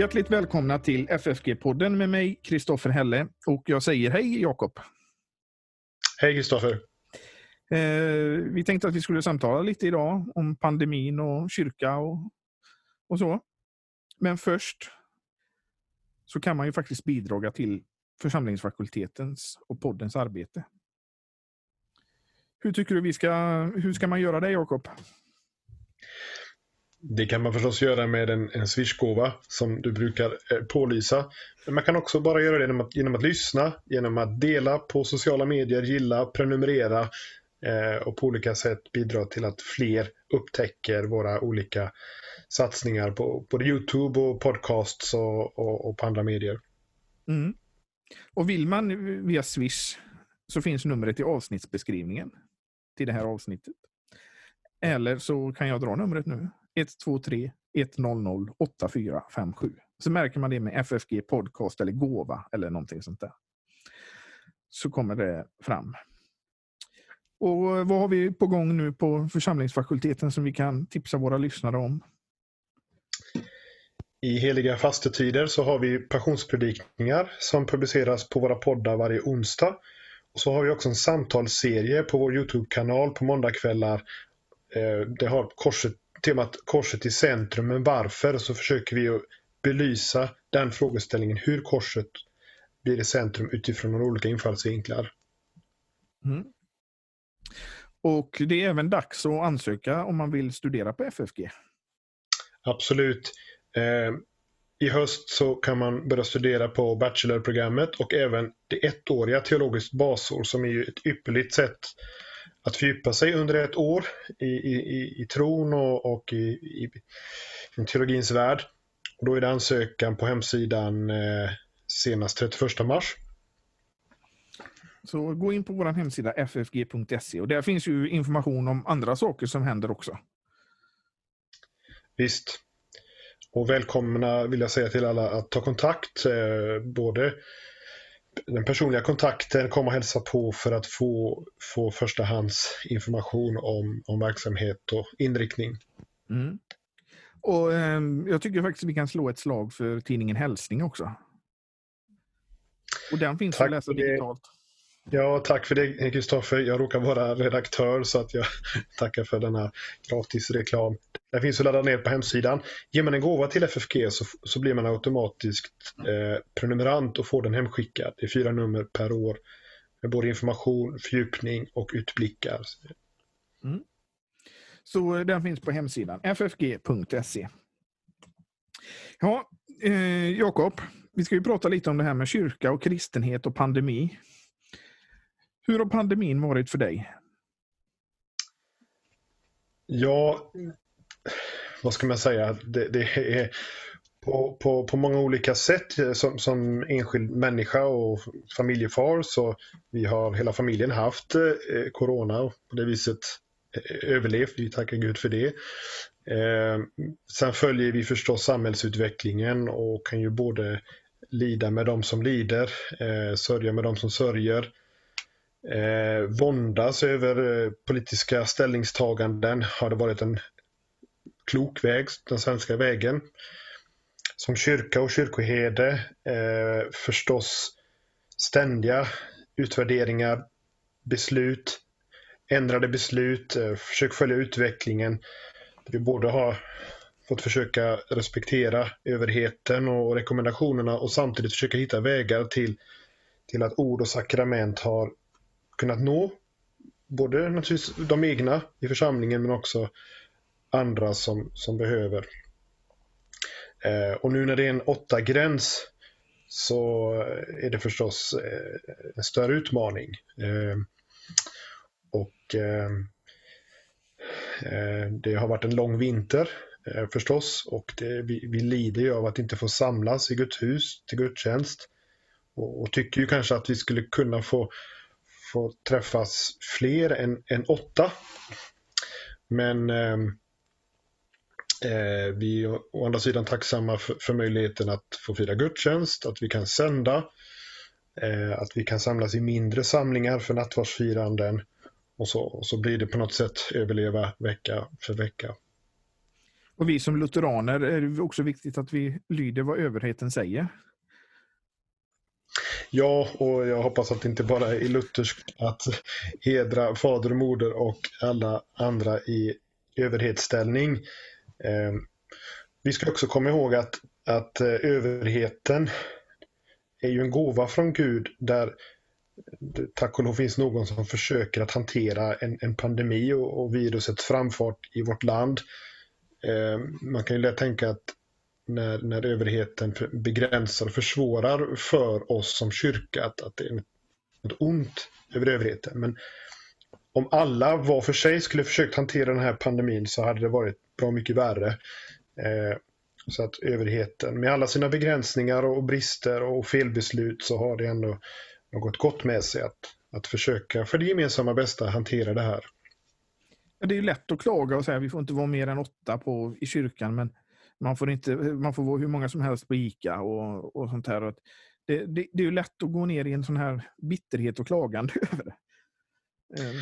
Hjärtligt välkomna till FFG-podden med mig, Kristoffer Helle. Och jag säger hej, Jakob. Hej, Kristoffer. Eh, vi tänkte att vi skulle samtala lite idag om pandemin och kyrka och, och så. Men först så kan man ju faktiskt bidra till församlingsfakultetens och poddens arbete. Hur tycker du vi ska, hur ska man göra det, Jakob? Det kan man förstås göra med en, en swishgåva som du brukar eh, pålysa. Men man kan också bara göra det genom att, genom att lyssna, genom att dela på sociala medier, gilla, prenumerera eh, och på olika sätt bidra till att fler upptäcker våra olika satsningar på både Youtube och podcasts och, och, och på andra medier. Mm. Och vill man via Swish så finns numret i avsnittsbeskrivningen till det här avsnittet. Eller så kan jag dra numret nu. 123 100 8457. Så märker man det med FFG podcast eller gåva eller någonting sånt där. Så kommer det fram. Och vad har vi på gång nu på församlingsfakulteten som vi kan tipsa våra lyssnare om? I heliga fastetider så har vi passionspredikningar som publiceras på våra poddar varje onsdag. Och så har vi också en samtalsserie på vår Youtube-kanal på måndagkvällar. Eh, det har korset, temat Korset i centrum, men varför? Så försöker vi att belysa den frågeställningen, hur korset blir i centrum utifrån några olika infallsvinklar. Mm. Och det är även dags att ansöka om man vill studera på FFG. Absolut. Eh, I höst så kan man börja studera på bachelorprogrammet och även det ettåriga teologiskt basår som är ju ett ypperligt sätt att fördjupa sig under ett år i, i, i tron och, och i, i, i teologins värld. Och då är det ansökan på hemsidan eh, senast 31 mars. Så gå in på vår hemsida ffg.se och där finns ju information om andra saker som händer också. Visst. Och välkomna vill jag säga till alla att ta kontakt. Eh, både den personliga kontakten, komma och hälsa på för att få, få förstahandsinformation om, om verksamhet och inriktning. Mm. Och eh, Jag tycker faktiskt vi kan slå ett slag för tidningen Hälsning också. Och den finns Tack att läsa digitalt. Ja, tack för det Kristoffer. Jag råkar vara redaktör så att jag tackar för denna gratis reklam. Den finns att ladda ner på hemsidan. Ger man en gåva till FFG så, så blir man automatiskt eh, prenumerant och får den hemskickad. Det är fyra nummer per år med både information, fördjupning och utblickar. Mm. Så eh, den finns på hemsidan ffg.se. Ja, eh, Jakob, vi ska ju prata lite om det här med kyrka och kristenhet och pandemi. Hur har pandemin varit för dig? Ja, vad ska man säga? Det, det är på, på, på många olika sätt som, som enskild människa och familjefar så vi har hela familjen haft eh, corona och på det viset eh, överlevt. Vi tackar Gud för det. Eh, sen följer vi förstås samhällsutvecklingen och kan ju både lida med de som lider, eh, sörja med de som sörjer eh, våndas över eh, politiska ställningstaganden. Har det varit en klok väg, den svenska vägen? Som kyrka och kyrkoherde eh, förstås ständiga utvärderingar, beslut, ändrade beslut, eh, försök följa utvecklingen. Vi borde ha fått försöka respektera överheten och rekommendationerna och samtidigt försöka hitta vägar till, till att ord och sakrament har kunnat nå både naturligtvis de egna i församlingen men också andra som, som behöver. Eh, och nu när det är en åtta gräns så är det förstås eh, en större utmaning. Eh, och eh, eh, det har varit en lång vinter eh, förstås och det, vi, vi lider ju av att inte få samlas i Guds hus till gudstjänst. Och, och tycker ju kanske att vi skulle kunna få får träffas fler än, än åtta. Men ehm, eh, vi är å andra sidan tacksamma för, för, möjligheten att få fira gudstjänst, att vi kan sända, eh, att vi kan samlas i mindre samlingar för nattvardsfiranden och så, och så blir det på något sätt överleva vecka för vecka. Och vi som lutheraner är det också viktigt att vi lyder vad överheten säger. Ja, och jag hoppas att det inte bara är lutherskt att hedra fader och moder och alla andra i överhetsställning. Eh, vi ska också komma ihåg att, att eh, överheten är ju en gåva från Gud där tack och lov finns någon som försöker att hantera en, en pandemi och, och virusets framfart i vårt land. Eh, man kan ju lätt tänka att när, när överheten begränsar och försvårar för oss som kyrka att, att det är något ont över överheten. Men om alla var för sig skulle försökt hantera den här pandemin så hade det varit bra mycket värre. Eh, så att överheten med alla sina begränsningar och brister och felbeslut så har det ändå något gott med sig att, att försöka för det gemensamma bästa hantera det här. Det är ju lätt att klaga och säga att vi får inte vara mer än åtta på, i kyrkan men man får, inte, man får vara hur många som helst på ICA och, och sånt här. Det, det, det är ju lätt att gå ner i en sån här bitterhet och klagande över det. Ehm.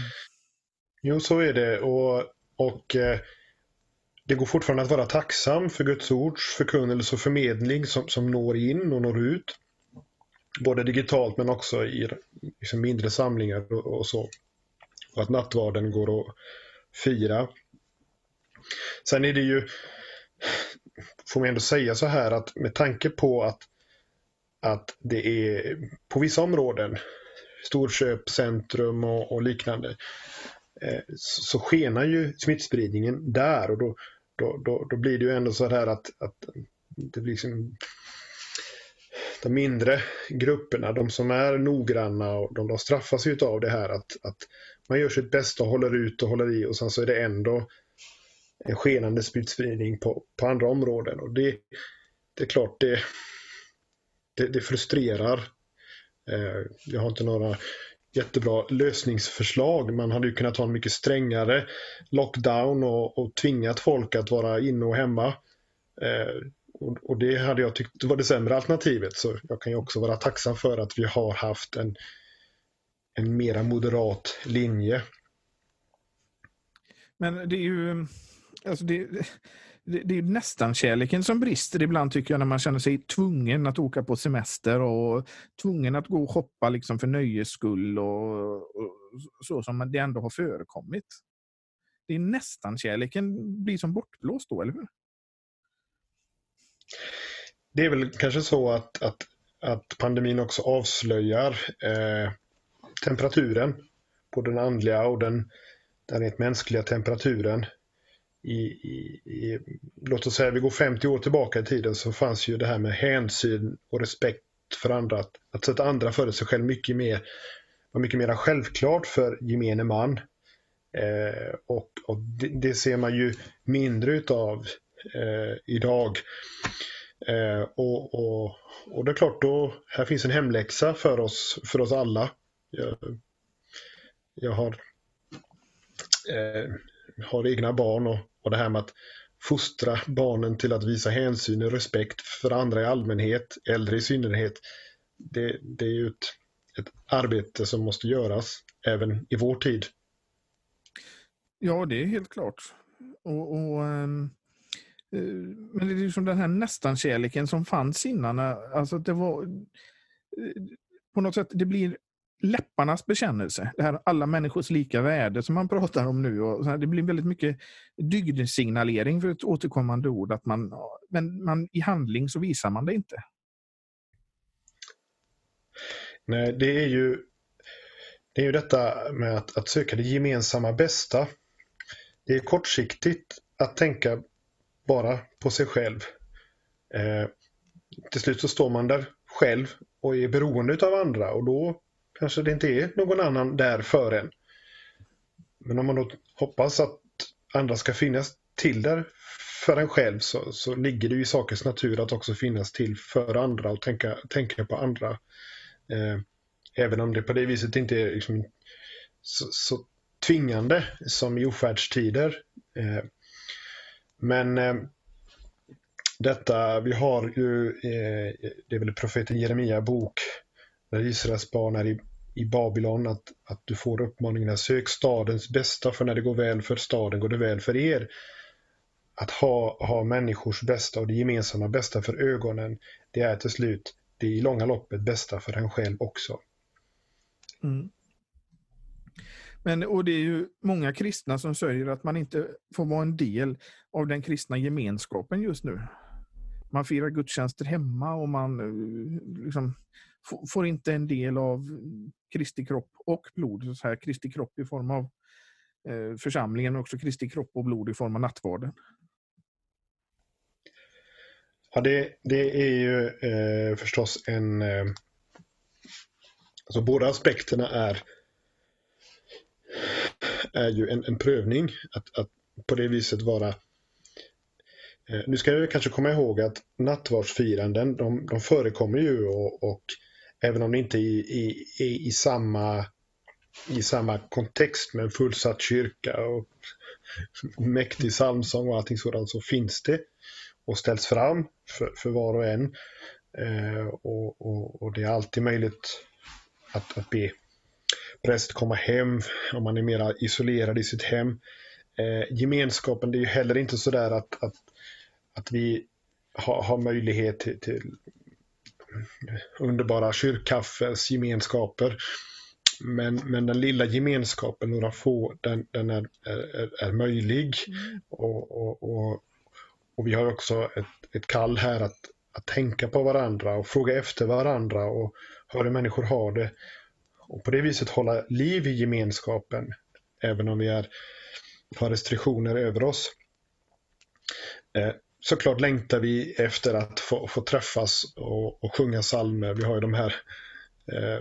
Jo, så är det. Och, och eh, det går fortfarande att vara tacksam för Guds ords förkunnelse och förmedling som, som når in och når ut. Både digitalt men också i liksom mindre samlingar och, och så. Och att nattvarden går att fira. Sen är det ju får man ändå säga så här att med tanke på att, att det är på vissa områden, storköpcentrum och, och liknande, eh, så, så skenar ju smittspridningen där och då, då, då, då blir det ju ändå så här att, att det blir liksom de mindre grupperna, de som är noggranna och de, de straffas ju av det här att, att man gör sitt bästa och håller ut och håller i och sen så är det ändå en skenande smittspridning på, på andra områden. Och det, det är klart, det, det, det frustrerar. Eh, jag har inte några jättebra lösningsförslag. Man hade ju kunnat ha en mycket strängare lockdown och, och tvingat folk att vara inne och hemma. Eh, och, och, det hade jag tyckt var det sämre alternativet. Så jag kan ju också vara tacksam för att vi har haft en, en mera moderat linje. Men det är ju alltså det, det, det är nästan kärleken som brister ibland tycker jag när man känner sig tvungen att åka på semester och tvungen att gå och shoppa liksom för nöjes skull och, och så som det ändå har förekommit. Det är nästan kärleken blir som bortblåst då, eller hur? Det är väl kanske så att, att, att pandemin också avslöjar eh, temperaturen på den andliga och den, den rent mänskliga temperaturen i, i, i, låt oss säga vi går 50 år tillbaka i tiden så fanns ju det här med hänsyn och respekt för andra. Att, att sätta andra före sig själv mycket mer, var mycket mer självklart för gemene man. Eh, och, och det, det, ser man ju mindre utav eh, idag. Eh, och, och, och det är klart, då, här finns en hemläxa för oss, för oss alla. Jag, jag har eh, har egna barn och, och det här med att fostra barnen till att visa hänsyn och respekt för andra i allmänhet, äldre i synnerhet. Det, det är ju ett, ett arbete som måste göras även i vår tid. Ja, det är helt klart. Och, och um, men det är ju som den här nästan-kärleken som fanns innan. Eh, alltså det var eh, på något sätt, det blir läpparnas bekännelse. Det här alla människors lika värde som man pratar om nu. Och så här, det blir väldigt mycket dygdsignalering för ett återkommande ord. Att man, men man, i handling så visar man det inte. Nej, det är ju, det är ju detta med att, att söka det gemensamma bästa. Det är kortsiktigt att tänka bara på sig själv. Eh, till slut så står man där själv och är beroende av andra och då kanske det inte är någon annan där för en. Men om man då hoppas att andra ska finnas till där för en själv så, så ligger det i sakens natur att också finnas till för andra och tänka, tänka på andra. Eh, även om det på det viset inte är liksom så, så tvingande som i ofärdstider. Eh, men eh, detta, vi har ju, eh, det är väl profeten Jeremia bok när Israels barn är i, i Babylon att, att du får uppmaningen att sök stadens bästa för när det går väl för staden går det väl för er. att ha, ha människors bästa och det gemensamma bästa för ögonen, det är till slut det i långa loppet bästa för en själv också. Mm. Men, och det är ju många kristna som säger att man inte får vara en del av den kristna gemenskapen just nu. Man firar gudstjänster hemma och man eh, liksom, får inte en del av Kristi kropp och blod. Så här, Kristi kropp i form av eh, församlingen och också Kristi kropp och blod i form av nattvarden. Ja, det, det är ju eh, förstås en... Eh, alltså båda aspekterna är, är ju en, en prövning. Att, att på det viset vara... Eh, nu ska jag kanske komma ihåg att nattvardsfiranden, de, de förekommer ju och, och även om det inte är i, i, i, i, samma, i samma kontext med en fullsatt kyrka och mäktig psalmsång och allting sådant så finns det och ställs fram för, för var och en. Eh, och, och, och, det är alltid möjligt att, att be präst komma hem om man är mer isolerad i sitt hem. Eh, gemenskapen, det är ju heller inte sådär att, att, att vi har, har möjlighet till, till underbara kyrkkaffes gemenskaper. Men, men den lilla gemenskapen, några få, den, den är, är, är möjlig. Mm. Och, och, och, och, vi har också ett, ett kall här att, att tänka på varandra och fråga efter varandra och höra människor har det. Och på det viset hålla liv i gemenskapen, även om vi är, har restriktioner över oss. Såklart längtar vi efter att få, få träffas och, och sjunga salmer. Vi har ju de här eh,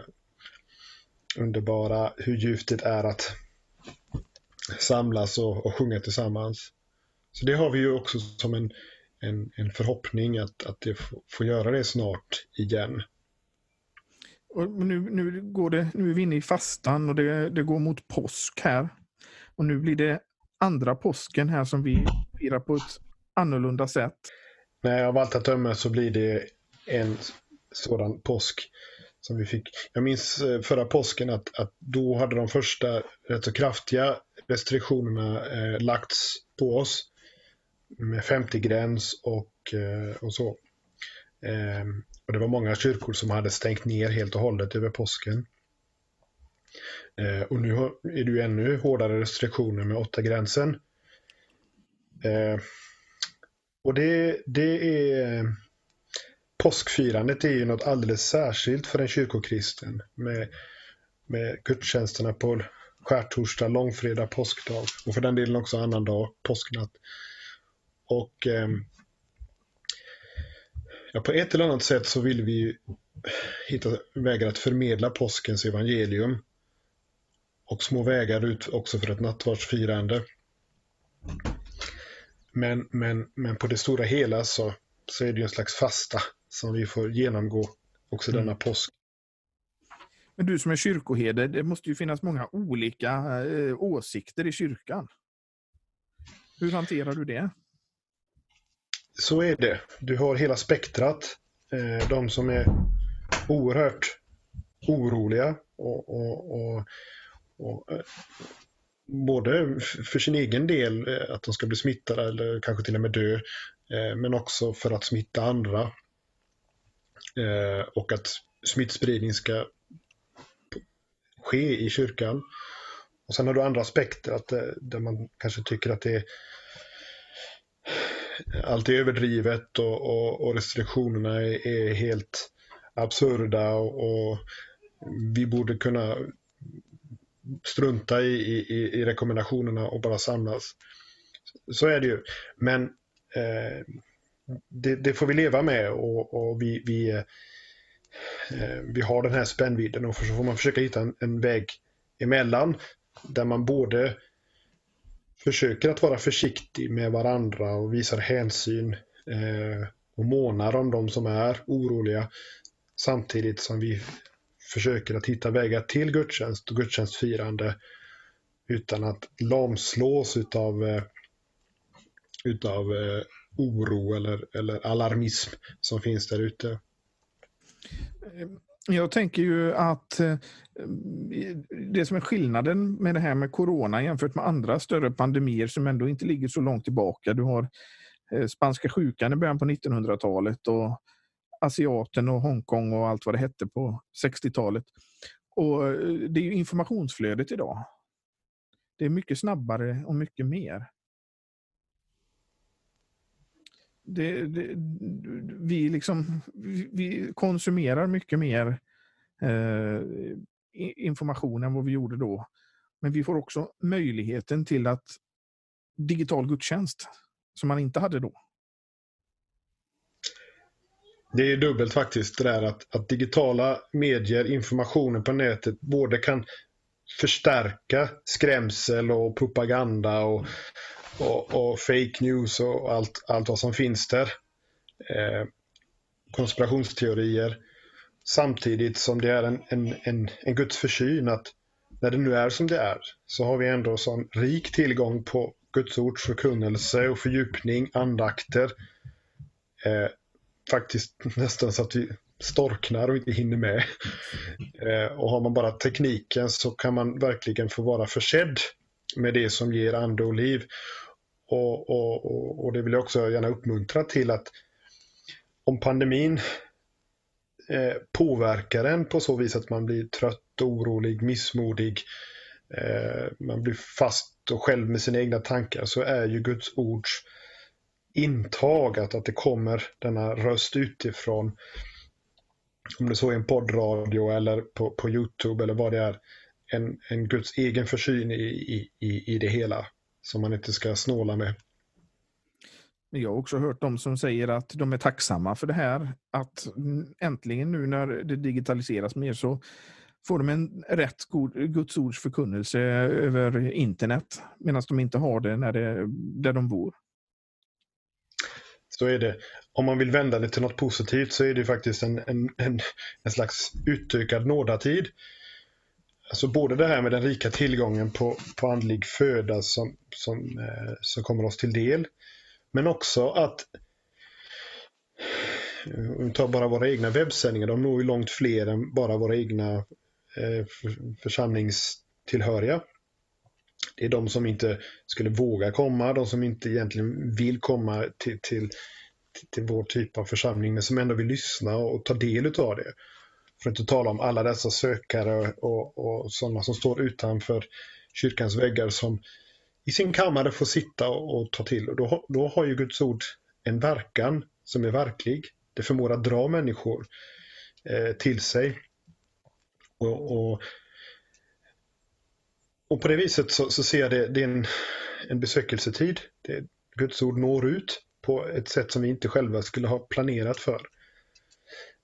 underbara, hur djupt det är att samlas och, och sjunga tillsammans. Så det har vi ju också som en, en, en förhoppning att, att det får göra det snart igen. Och nu, nu, går det, nu är vi inne i fastan och det, det går mot påsk här. Och nu blir det andra påsken här som vi firar på ett annorlunda sätt? Nej, av allt att döma så blir det en sådan påsk som vi fick. Jag minns eh, förra påsken att, att då hade de första rätt så kraftiga restriktionerna eh, lagts på oss med 50-gräns och, eh, och så. Eh, och det var många kyrkor som hade stängt ner helt och hållet över påsken. Eh, och nu är det ju ännu hårdare restriktioner med 8-gränsen. Och det, det är... Påskfirandet är ju något alldeles särskilt för en kyrkokristen med, med gudstjänsterna på skärtorsdag, långfredag, påskdag och för den delen också annan dag, påsknatt. Och eh, ja, på ett eller annat sätt så vill vi hitta vägar att förmedla påskens evangelium och små vägar ut också för ett nattvardsfirande. Men, men, men på det stora hela så, så är det ju en slags fasta som vi får genomgå också mm. denna påsk. Men du som är kyrkoherde, det måste ju finnas många olika eh, åsikter i kyrkan. Hur hanterar du det? Så är det. Du har hela spektrat. Eh, de som är oerhört oroliga och, och, och, och eh, både för sin egen del, eh, att de ska bli smittade eller kanske till och med dö, eh, men också för att smitta andra. Eh, och att smittspridning ska ske i kyrkan. Och Sen har du andra aspekter, att, där man kanske tycker att det är allt är överdrivet och, och, och restriktionerna är, är, helt absurda och, och vi borde kunna strunta i, i, i rekommendationerna och bara samlas. Så är det ju. Men eh, det, det, får vi leva med och, och vi, vi, eh, vi har den här spännvidden och så får man försöka hitta en, en väg emellan där man både försöker att vara försiktig med varandra och visar hänsyn eh, och månar om de som är oroliga samtidigt som vi försöker att hitta vägar till gudstjänst och gudstjänstfirande utan att lamslås utav, eh, utav eh, oro eller, eller alarmism som finns där ute. Eh, jag tänker ju att det som är skillnaden med det här med corona jämfört med andra större pandemier som ändå inte ligger så långt tillbaka. Du har spanska sjukan i början på 1900-talet och asiaten och Hongkong och allt vad det hette på 60-talet. Och eh, Det är ju informationsflödet idag. Det är mycket snabbare och mycket mer. Det, det, vi, liksom, vi konsumerar mycket mer eh, information än vad vi gjorde då. Men vi får också möjligheten till att digital gudstjänst som man inte hade då. Det är dubbelt faktiskt det där att, att digitala medier, informationen på nätet både kan förstärka skrämsel och propaganda och, och, och fake news och allt, allt vad som finns där. Eh, konspirationsteorier. Samtidigt som det är en, en, en, en Guds försyn att när det nu är som det är så har vi ändå sån rik tillgång på Guds ords förkunnelse och fördjupning, andakter. Eh, faktiskt nästan så att vi storknar och inte hinner med. Eh, och har man bara tekniken så kan man verkligen få vara försedd med det som ger ande och liv. Och, och, och, och det vill jag också gärna uppmuntra till att om pandemin eh, påverkar en på så vis att man blir trött, orolig, missmodig, eh, man blir fast och själv med sina egna tankar så är ju Guds ords intag, att, att det kommer denna röst utifrån om det så är en poddradio eller på, på Youtube eller vad det är, en, en Guds egen försyn i, i, i det hela som man inte ska snåla med. Jag har också hört de som säger att de är tacksamma för det här. Att äntligen nu när det digitaliseras mer så får de en rätt god Guds ords förkunnelse över internet medan de inte har det, när det där de bor. Så är det. Om man vill vända det till något positivt så är det faktiskt en, en, en, en slags utökad nådatid. Alltså både det här med den rika tillgången på, på andlig föda som, som, eh, som kommer oss till del. Men också att eh, om vi tar bara våra egna webbsändningar, de når ju långt fler än bara våra egna eh, församlingstillhöriga. Det är de som inte skulle våga komma, de som inte egentligen vill komma till, till, till vår typ av församling men som ändå vill lyssna och ta del av det. För att inte tala om alla dessa sökare och, och sådana som står utanför kyrkans väggar som i sin kammare får sitta och, och ta till. Och då, då har ju Guds ord en verkan som är verklig. Det förmår att dra människor eh, till sig. Och, och, och, på det viset så, så ser jag det, det är en, en besökelsetid. Det, Guds ord når ut på ett sätt som vi inte själva skulle ha planerat för.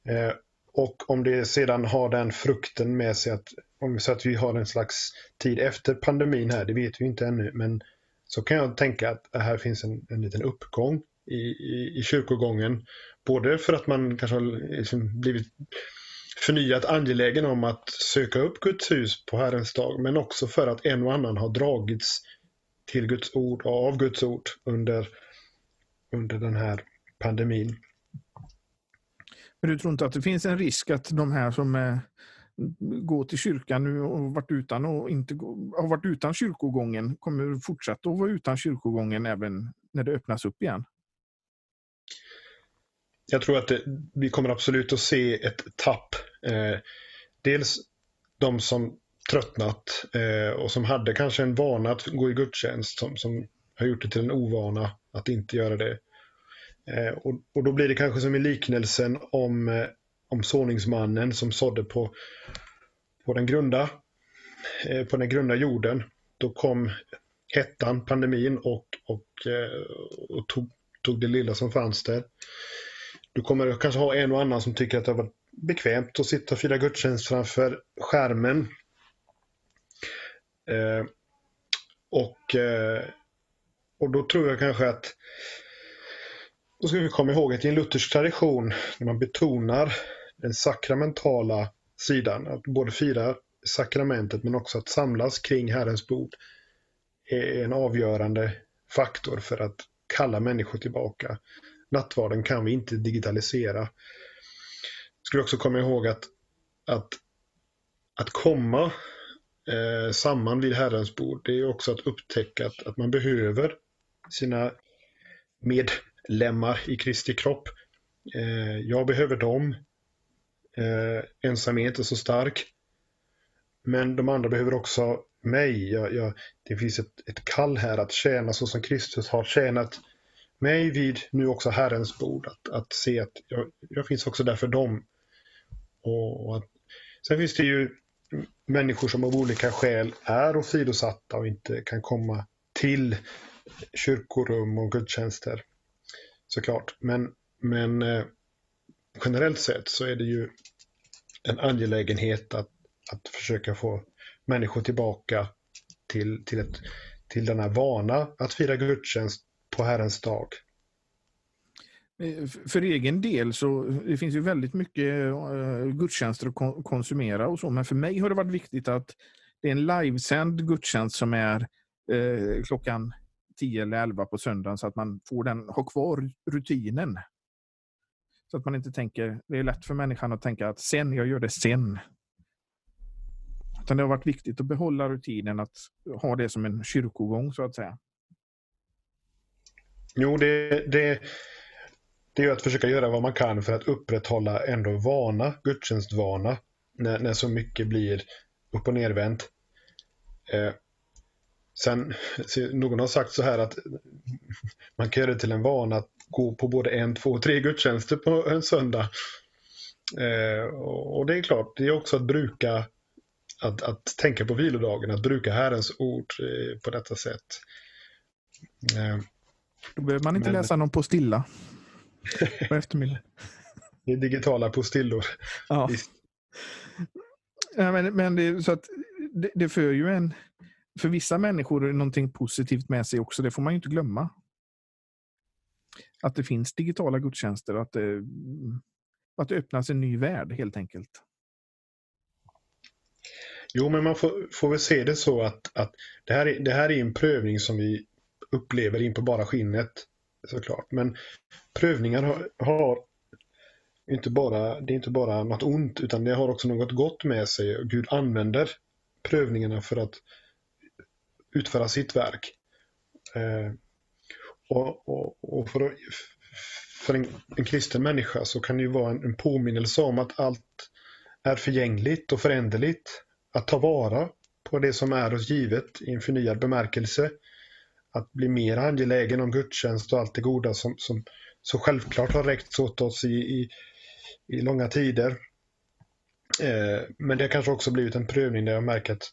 Eh, och om det sedan har den frukten med sig att om vi säger att vi har en slags tid efter pandemin här, det vet vi inte ännu, men så kan jag tänka att här finns en, en liten uppgång i, i, i kyrkogången. Både för att man kanske har liksom blivit förnyat angelägen om att söka upp Guds hus på Herrens dag, men också för att en och annan har dragits till Guds ord och av Guds ord under, under den här pandemin. Men du tror inte att det finns en risk att de här som eh, går till kyrkan nu och varit utan, och inte, har varit utan kyrkogången kommer fortsätta att vara utan kyrkogången även när det öppnas upp igen? Jag tror att det, vi kommer absolut att se ett tapp. Eh, dels de som tröttnat eh, och som hade kanske en vana att gå i gudstjänst som, som har gjort det till en ovana att inte göra det. Eh, och, och, då blir det kanske som i liknelsen om, eh, om såningsmannen som sådde på, på, den grunda, eh, på den grunda jorden. Då kom hettan, pandemin och, och, eh, och tog, tog det lilla som fanns där. Du kommer kanske ha en och annan som tycker att det har varit bekvämt att sitta och fira gudstjänst framför skärmen. Eh, och, eh, och då tror jag kanske att då ska vi komma ihåg att i en luthersk tradition, när man betonar den sakramentala sidan, att både fira sakramentet men också att samlas kring Herrens bord, är en avgörande faktor för att kalla människor tillbaka. Nattvarden kan vi inte digitalisera. Jag skulle också komma ihåg att att, att komma eh, samman vid Herrens bord, det är också att upptäcka att, att man behöver sina medlemmar i Kristi kropp. Eh, jag behöver dem. Eh, ensam är inte så stark. Men de andra behöver också mig. Jag, jag, det finns ett, ett kall här att tjäna så som Kristus har tjänat mig vid nu också Herrens bord. Att, att se att jag, jag finns också där för dem. Och, och att, sen finns det ju människor som av olika skäl är åsidosatta och inte kan komma till kyrkorum och gudstjänster. Såklart. Men, men eh, generellt sett så är det ju en angelägenhet att, att försöka få människor tillbaka till, till, ett, till denna vana att fira gudstjänst på Herrens dag. Eh, för egen del så det finns ju väldigt mycket eh, gudstjänster att konsumera och så, men för mig har det varit viktigt att det är en livesänd gudstjänst som är eh, klockan 10 eller 11 på söndagen så att man får den, ha kvar rutinen. Så att man inte tänker, det är lätt för människan att tänka att sen, jag gör det sen. Utan det har varit viktigt att behålla rutinen att ha det som en kyrkogång så att säga. Jo, det, det, det är att försöka göra vad man kan för att upprätthålla ändå vana, gudstjänstvana, när, när så mycket blir upp och nervänt. Eh, sen, någon har sagt så här att man kan göra det till en vana att gå på både en, två, tre gudstjänster på en söndag. Eh, och det är klart, det är också att bruka, att, att tänka på vilodagen, att bruka Herrens ord eh, på detta sätt. Eh, då behöver man inte men, läsa någon på stilla på eftermiddagen. Det är digitala postillor. Ja. ja men, men det, så att det, det för ju en, för vissa människor någonting positivt med sig också. Det får man ju inte glömma. Att det finns digitala gudstjänster, att det, att det öppnas en ny värld helt enkelt. Jo, men man får, får väl se det så att, att det, här är, det här är en prövning som vi upplever in på bara skinnet såklart. Men prövningar har, har inte bara, det är inte bara något ont utan det har också något gott med sig. Gud använder prövningarna för att utföra sitt verk. Eh, och, och, och, för, för en, en, kristen människa så kan det ju vara en, en påminnelse om att allt är förgängligt och föränderligt. Att ta vara på det som är oss givet i en förnyad bemärkelse att bli mer angelägen om gudstjänst och allt det goda som, som så självklart har räckts åt oss i, i, i långa tider. Eh, men det har kanske också blivit en prövning där jag märker att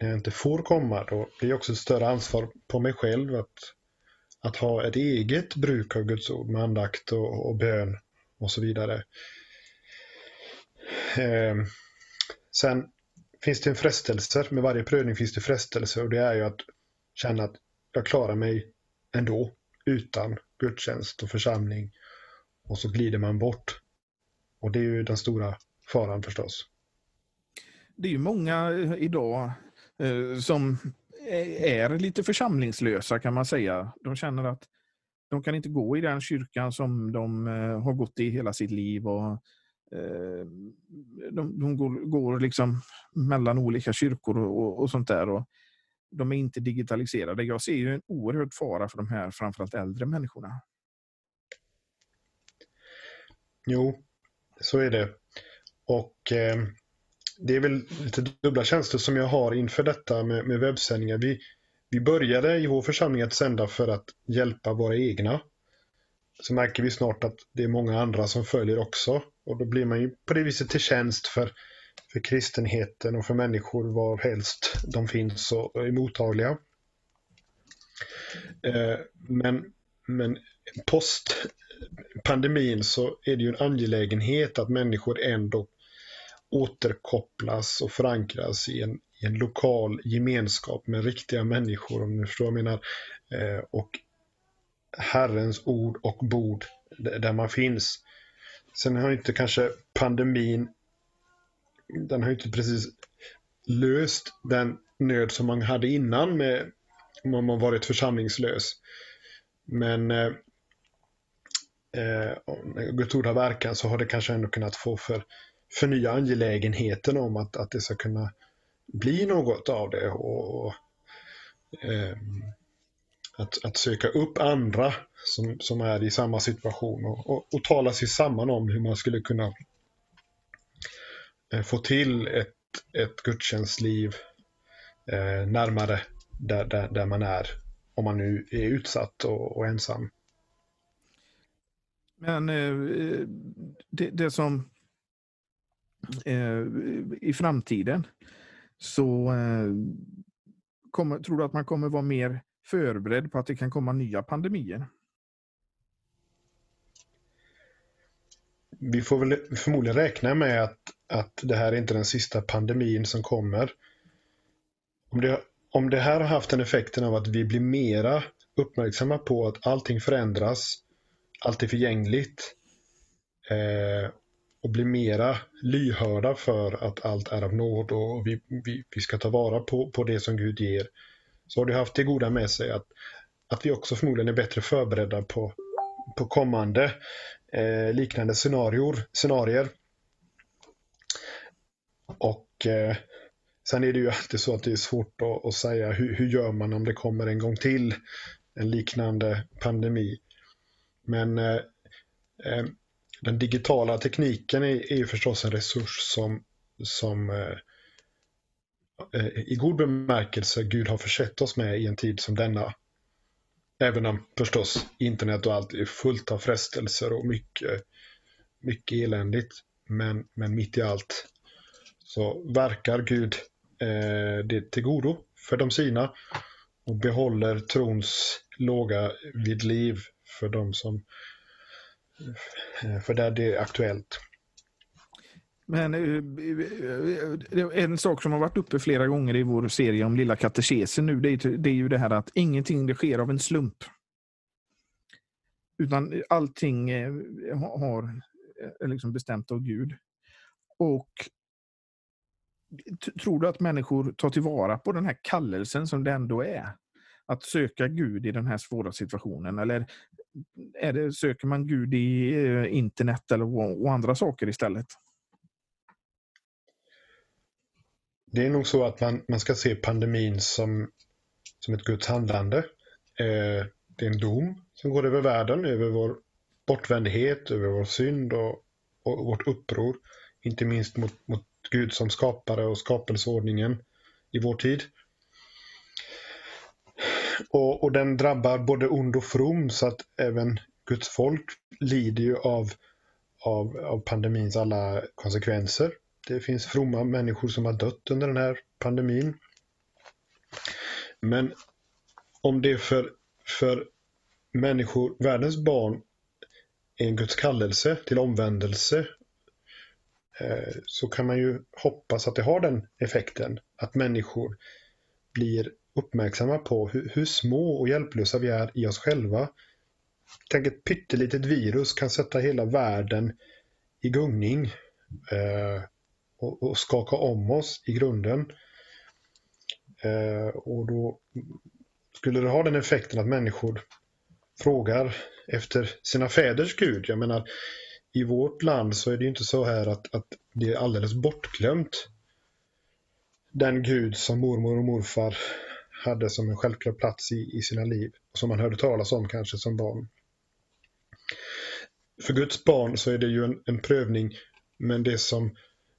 när jag inte får komma då blir det också ett större ansvar på mig själv att, att ha ett eget bruk av Guds ord med andakt och, och bön och så vidare. Eh, sen finns det en frestelse, med varje prövning finns det frestelse och det är ju att känna att jag klarar mig ändå utan gudstjänst och församling. Och så glider man bort. Och det är ju den stora faran förstås. Det är ju många eh, idag eh, som är lite församlingslösa kan man säga. De känner att de kan inte gå i den kyrkan som de eh, har gått i hela sitt liv. Och, eh, de, de går, går, liksom mellan olika kyrkor och, och, och sånt där. Och de är inte digitaliserade. Jag ser ju en oerhörd fara för de här framförallt äldre människorna. Jo, så är det. Och eh, det är väl lite dubbla tjänster som jag har inför detta med, med webbsändningar. Vi, vi började i vår församling att sända för att hjälpa våra egna. Så märker vi snart att det är många andra som följer också. Och då blir man ju på det viset till tjänst för för kristenheten och för människor var helst de finns och är mottagliga. Eh, men, men post pandemin så är det ju en angelägenhet att människor ändå återkopplas och förankras i en, i en lokal gemenskap med riktiga människor, om ni förstår vad jag menar. Eh, och Herrens ord och bord där man finns. Sen har inte kanske pandemin den har ju inte precis löst den nöd som man hade innan med om man varit församlingslös. Men eh, eh, när Guds ord har verkan så har det kanske ändå kunnat få för, förnya angelägenheten om att, att det ska kunna bli något av det. Och, och eh, att, att söka upp andra som, som är i samma situation och, och, och tala sig samman om hur man skulle kunna få till ett, ett gudstjänstliv eh, närmare där, där, där man är om man nu är utsatt och, och ensam. Men eh, det, det, som eh, i framtiden så eh, kommer, tror du att man kommer vara mer förberedd på att det kan komma nya pandemier? Vi får väl förmodligen räkna med att, att det här är inte den sista pandemin som kommer. Om det, om det här har haft den effekten av att vi blir mera uppmärksamma på att allting förändras, allt är förgängligt eh, och blir mera lyhörda för att allt är av nåd och vi, vi, vi ska ta vara på, på det som Gud ger så har det haft det goda med sig att, att vi också förmodligen är bättre förberedda på, på kommande eh, liknande scenarior, scenarier. Och eh, sen är det ju alltid så att det är svårt att, att säga hur, hur, gör man om det kommer en gång till en liknande pandemi. Men eh, eh den digitala tekniken är, är ju förstås en resurs som, som Eh, eh i god bemärkelse Gud har försett oss med i en tid som denna. Även om förstås internet och allt är fullt av frestelser och mycket, mycket eländigt. Men, men mitt i allt så verkar Gud eh, det till godo för de sina och behåller trons låga vid liv för de som eh, för där det är aktuellt. Men eh, eh, en sak som har varit uppe flera gånger i vår serie om Lilla katekesen nu, det är, det är ju det här att ingenting det sker av en slump. Utan allting har liksom bestämt av Gud. Och tror du att människor tar tillvara på den här kallelsen som det ändå är? Att söka Gud i den här svåra situationen? Eller är det, söker man Gud i eh, internet eller och andra saker istället? Det är nog så att man, man ska se pandemin som, som ett Guds handlande. Eh, det är en dom som går över världen, över vår bortvändhet, över vår synd och, och vårt uppror. Inte minst mot, mot Gud som skapare och skapelseordningen i vår tid. Och, och, den drabbar både ond och from så att även Guds folk lider ju av, av, av pandemins alla konsekvenser. Det finns fromma människor som har dött under den här pandemin. Men om det för, för människor, världens barn, är en Guds kallelse till omvändelse Eh, så kan man ju hoppas att det har den effekten. Att människor blir uppmärksamma på hur, hur små och hjälplösa vi är i oss själva. Tänk ett pyttelitet virus kan sätta hela världen i gungning. Eh, och, och skaka om oss i grunden. Eh, och då skulle det ha den effekten att människor frågar efter sina fäders Gud. Jag menar, i vårt land så är det inte så här att, att det är alldeles bortglömt. Den Gud som mormor och morfar hade som en självklar plats i, i sina liv. Och som man hörde talas om kanske som barn. För Guds barn så är det ju en, en prövning men det som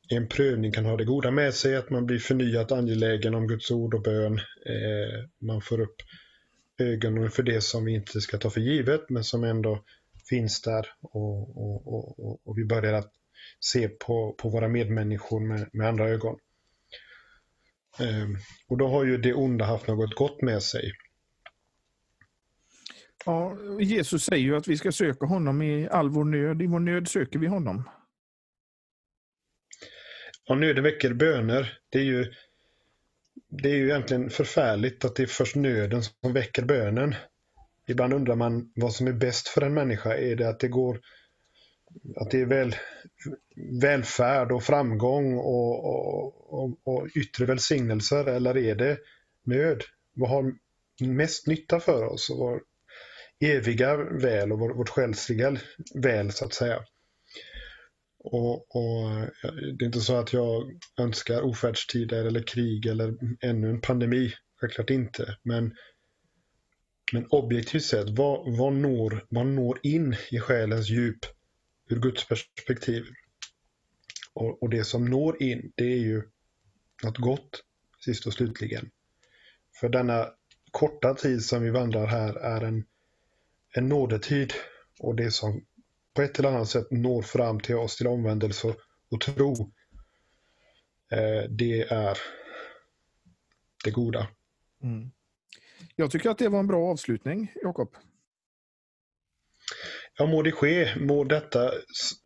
en prövning kan ha det goda med sig att man blir förnyat angelägen om Guds ord och bön. Eh, man får upp ögonen för det som vi inte ska ta för givet men som ändå finns där och, och, och, och vi börjar att se på, på våra medmänniskor med, med andra ögon. Eh, och då har ju det onda haft något gott med sig. Ja, Jesus säger ju att vi ska söka honom i all vår nöd. I vår nöd söker vi honom. Ja, nöden väcker böner. Det är ju det är ju egentligen förfärligt att det är först nöden som väcker bönen. Ibland undrar man vad som är bäst för en människa. Är det att det går att det är väl, välfärd och framgång och, och, och, och yttre välsignelser eller är det nöd? Vad har mest nytta för oss? Vår eviga väl och vårt själsliga väl så att säga. Och, och, Det är inte så att jag önskar ofärdstider eller krig eller ännu en pandemi. Självklart inte. Men, men objektivt sett, vad, vad, når, vad når in i själens djup ur Guds perspektiv? Och, och det som når in, det är ju något gott sist och slutligen. För denna korta tid som vi vandrar här är en, en nådetid och det som på ett eller annat sätt når fram till oss till omvändelse och tro. Eh, det är det goda. Mm. Jag tycker att det var en bra avslutning, Jakob. Ja, må det ske, må detta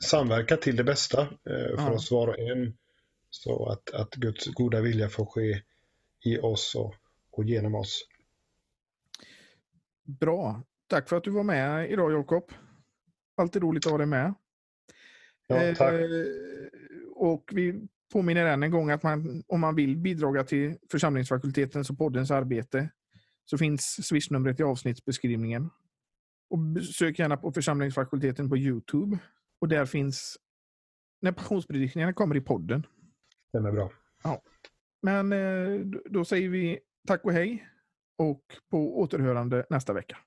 samverka till det bästa eh, för ja. oss var och en. Så att, att Guds goda vilja får ske i oss och, och genom oss. Bra. Tack för att du var med idag Jakob. Alltid roligt att ha dig med. Ja, tack. Eh, och vi påminner än en gång att man, om man vill bidra till församlingsfakultetens och poddens arbete så finns swishnumret i avsnittsbeskrivningen. Och sök gärna på församlingsfakulteten på Youtube. Och där finns när passionspredikningarna kommer i podden. Den är bra. Ja. Men eh, då säger vi tack och hej och på återhörande nästa vecka.